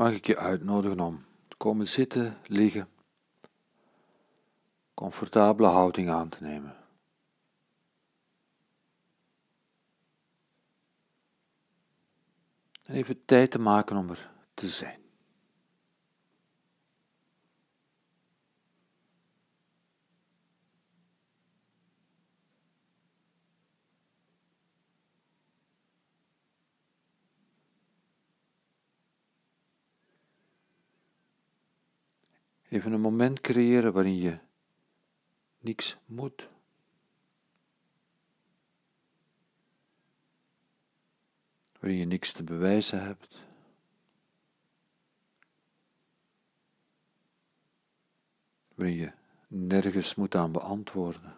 mag ik je uitnodigen om te komen zitten, liggen, comfortabele houding aan te nemen. En even tijd te maken om er te zijn. Even een moment creëren waarin je niks moet. Waarin je niks te bewijzen hebt. Waarin je nergens moet aan beantwoorden.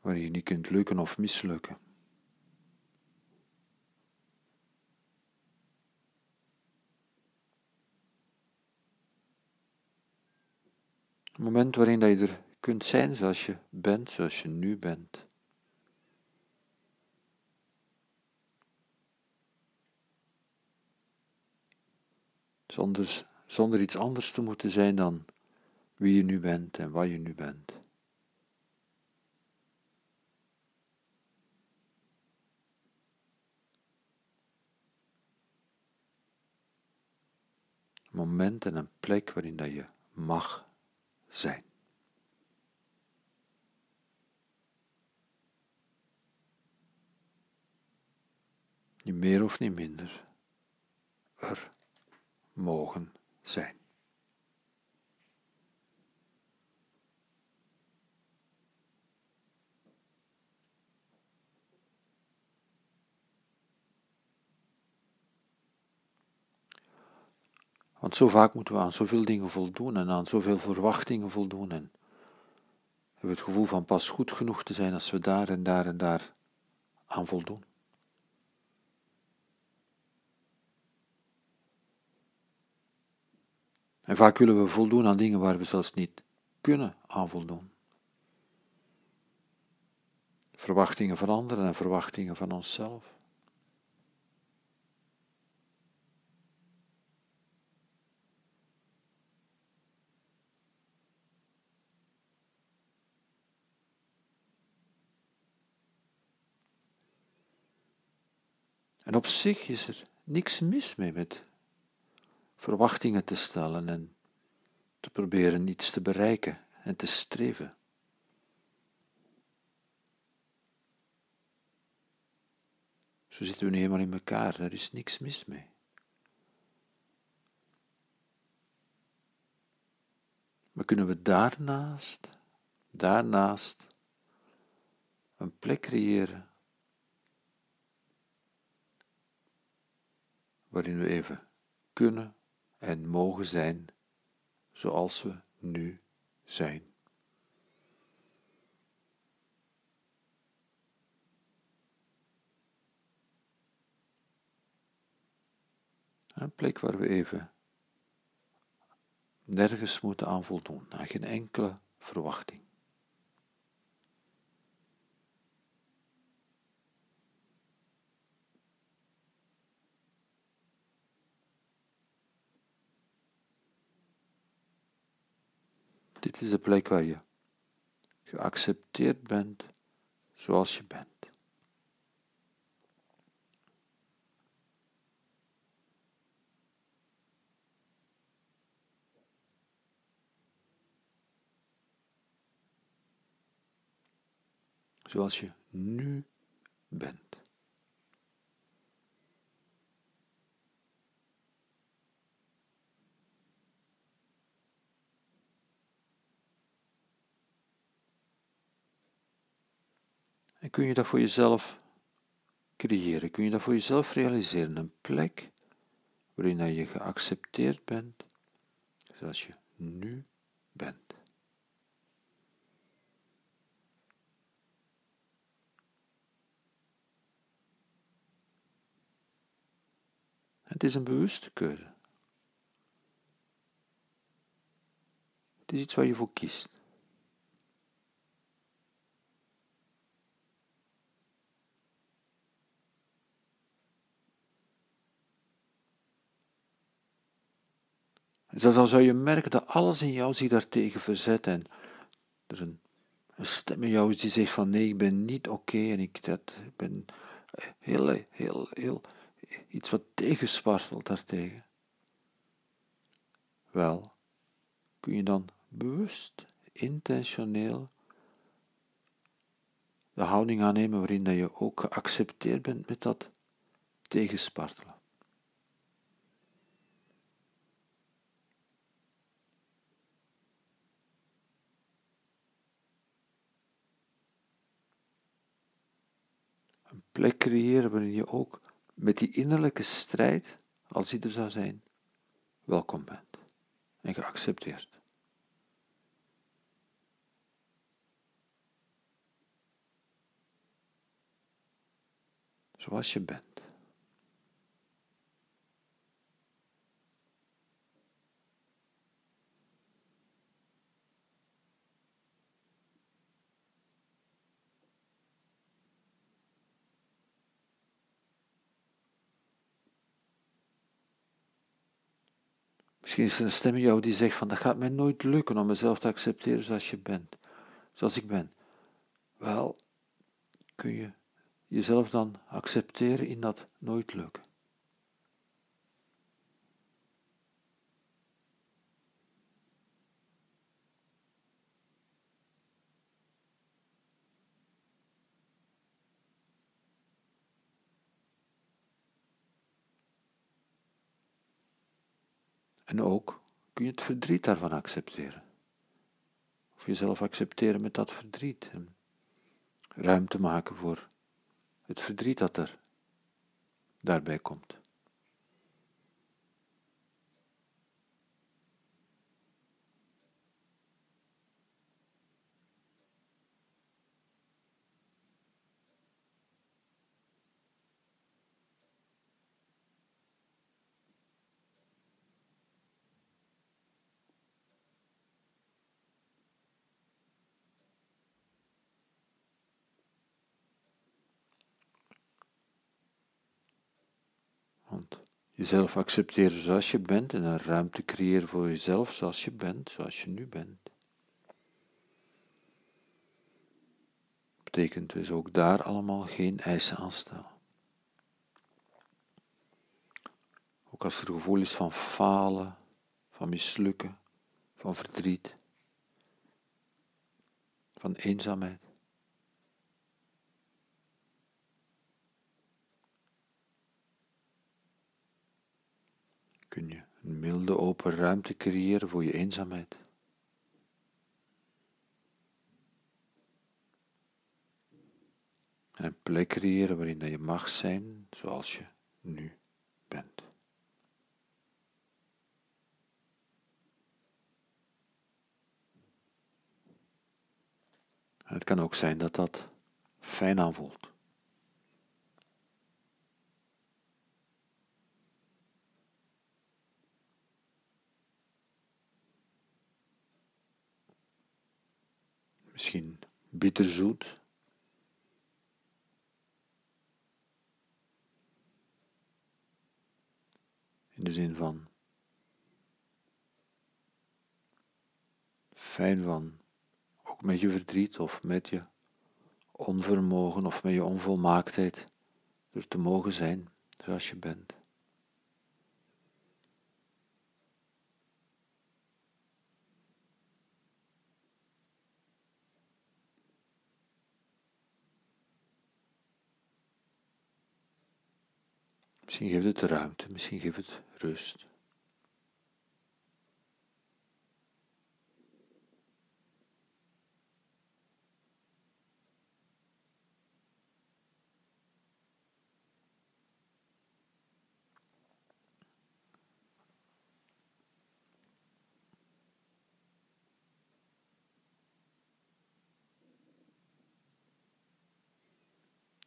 Waarin je niet kunt lukken of mislukken. Een moment waarin dat je er kunt zijn zoals je bent, zoals je nu bent. Zonder, zonder iets anders te moeten zijn dan wie je nu bent en wat je nu bent. Moment en een plek waarin dat je mag zijn. Niet meer of niet minder. Er mogen zijn. Want zo vaak moeten we aan zoveel dingen voldoen en aan zoveel verwachtingen voldoen. En hebben we het gevoel van pas goed genoeg te zijn als we daar en daar en daar aan voldoen. En vaak willen we voldoen aan dingen waar we zelfs niet kunnen aan voldoen. Verwachtingen van anderen en verwachtingen van onszelf. En op zich is er niks mis mee met verwachtingen te stellen en te proberen iets te bereiken en te streven. Zo zitten we nu eenmaal in elkaar, daar is niks mis mee. Maar kunnen we daarnaast, daarnaast, een plek creëren waarin we even kunnen en mogen zijn zoals we nu zijn. Een plek waar we even nergens moeten aan voldoen, aan geen enkele verwachting. Dit is de plek waar je geaccepteerd bent zoals je bent. Zoals je nu bent. En kun je dat voor jezelf creëren? Kun je dat voor jezelf realiseren? Een plek waarin je geaccepteerd bent zoals je nu bent. Het is een bewuste keuze. Het is iets waar je voor kiest. Dus dan zou je merken dat alles in jou zich daartegen verzet en er een, een stem in jou is die zegt van nee, ik ben niet oké en ik, dat, ik ben heel, heel, heel, iets wat tegenspartelt daartegen. Wel, kun je dan bewust, intentioneel de houding aannemen waarin dat je ook geaccepteerd bent met dat tegenspartelen. Een plek creëren waarin je ook met die innerlijke strijd, als die er zou zijn, welkom bent en geaccepteerd. Zoals je bent. Misschien is er een stem in jou die zegt van dat gaat mij nooit lukken om mezelf te accepteren zoals je bent, zoals ik ben. Wel, kun je jezelf dan accepteren in dat nooit lukken. En ook kun je het verdriet daarvan accepteren. Of jezelf accepteren met dat verdriet. En ruimte maken voor het verdriet dat er daarbij komt. Jezelf accepteren zoals je bent en een ruimte creëren voor jezelf zoals je bent, zoals je nu bent. Betekent dus ook daar allemaal geen eisen aan stellen. Ook als er gevoel is van falen, van mislukken, van verdriet, van eenzaamheid. kun je een milde open ruimte creëren voor je eenzaamheid. En een plek creëren waarin je mag zijn zoals je nu bent. het kan ook zijn dat dat fijn aanvoelt. Misschien bitterzoet. In de zin van fijn van, ook met je verdriet of met je onvermogen of met je onvolmaaktheid, er te mogen zijn zoals je bent. Misschien geeft het ruimte, misschien geeft het rust.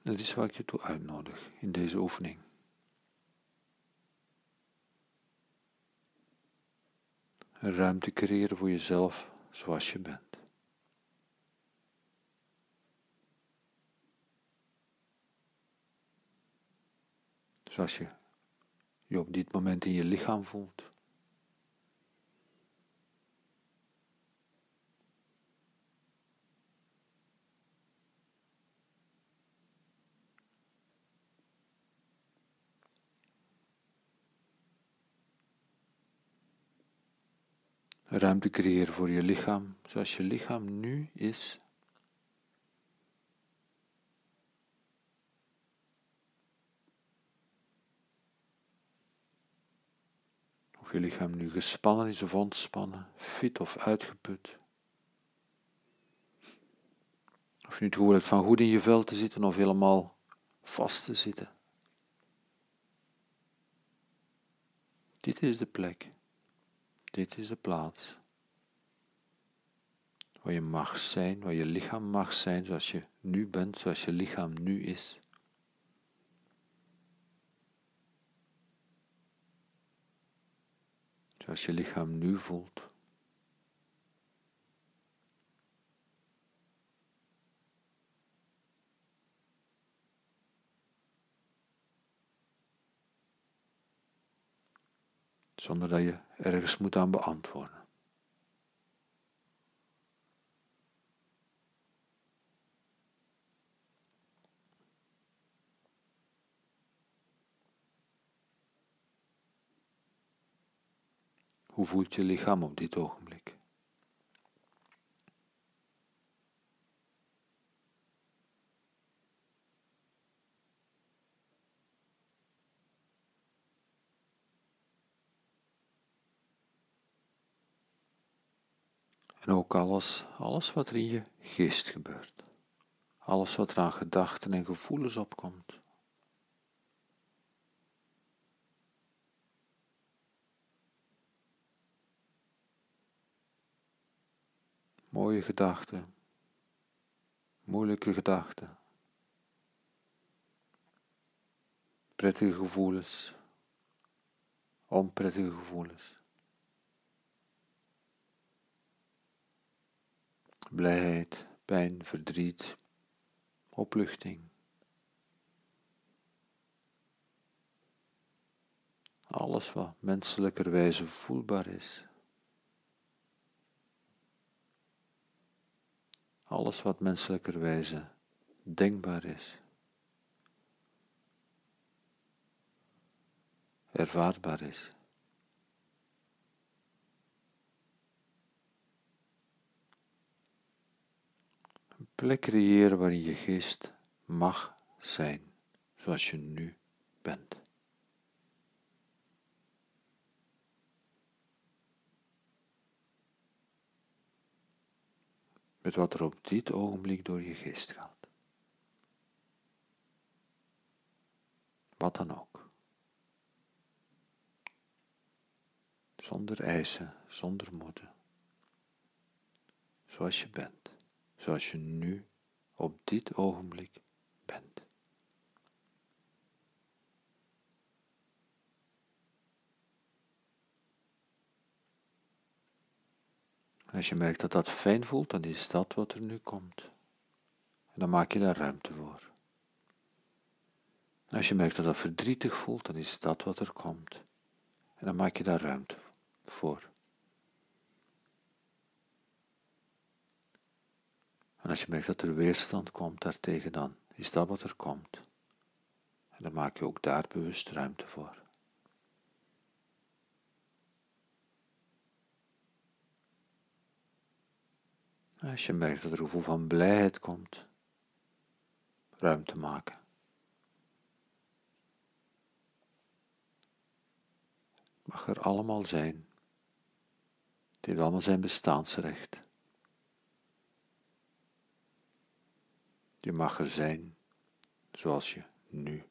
Dat is waar ik je toe uitnodig in deze oefening. een ruimte creëren voor jezelf zoals je bent. Zoals je je op dit moment in je lichaam voelt. Ruimte creëren voor je lichaam, zoals je lichaam nu is. Of je lichaam nu gespannen is of ontspannen, fit of uitgeput. Of je nu het gevoel van goed in je vel te zitten of helemaal vast te zitten. Dit is de plek. Dit is de plaats. Waar je mag zijn, waar je lichaam mag zijn zoals je nu bent, zoals je lichaam nu is. Zoals je lichaam nu voelt. Zonder dat je ergens moet aan beantwoorden. Hoe voelt je lichaam op dit ogenblik? En ook alles, alles wat er in je geest gebeurt. Alles wat er aan gedachten en gevoelens opkomt. Mooie gedachten, moeilijke gedachten, prettige gevoelens, onprettige gevoelens. Blijheid, pijn, verdriet, opluchting. Alles wat menselijkerwijze voelbaar is. Alles wat menselijkerwijze denkbaar is. Ervaarbaar is. Plek creëren waarin je geest mag zijn zoals je nu bent. Met wat er op dit ogenblik door je geest gaat. Wat dan ook. Zonder eisen, zonder moeten. Zoals je bent zoals je nu op dit ogenblik bent. als je merkt dat dat fijn voelt, dan is dat wat er nu komt. En dan maak je daar ruimte voor. Als je merkt dat dat verdrietig voelt, dan is dat wat er komt. En dan maak je daar ruimte voor. En als je merkt dat er weerstand komt daartegen, dan is dat wat er komt. En dan maak je ook daar bewust ruimte voor. als je merkt dat er een gevoel van blijheid komt, ruimte maken. Mag er allemaal zijn. Het heeft allemaal zijn bestaansrecht. Je mag er zijn zoals je nu.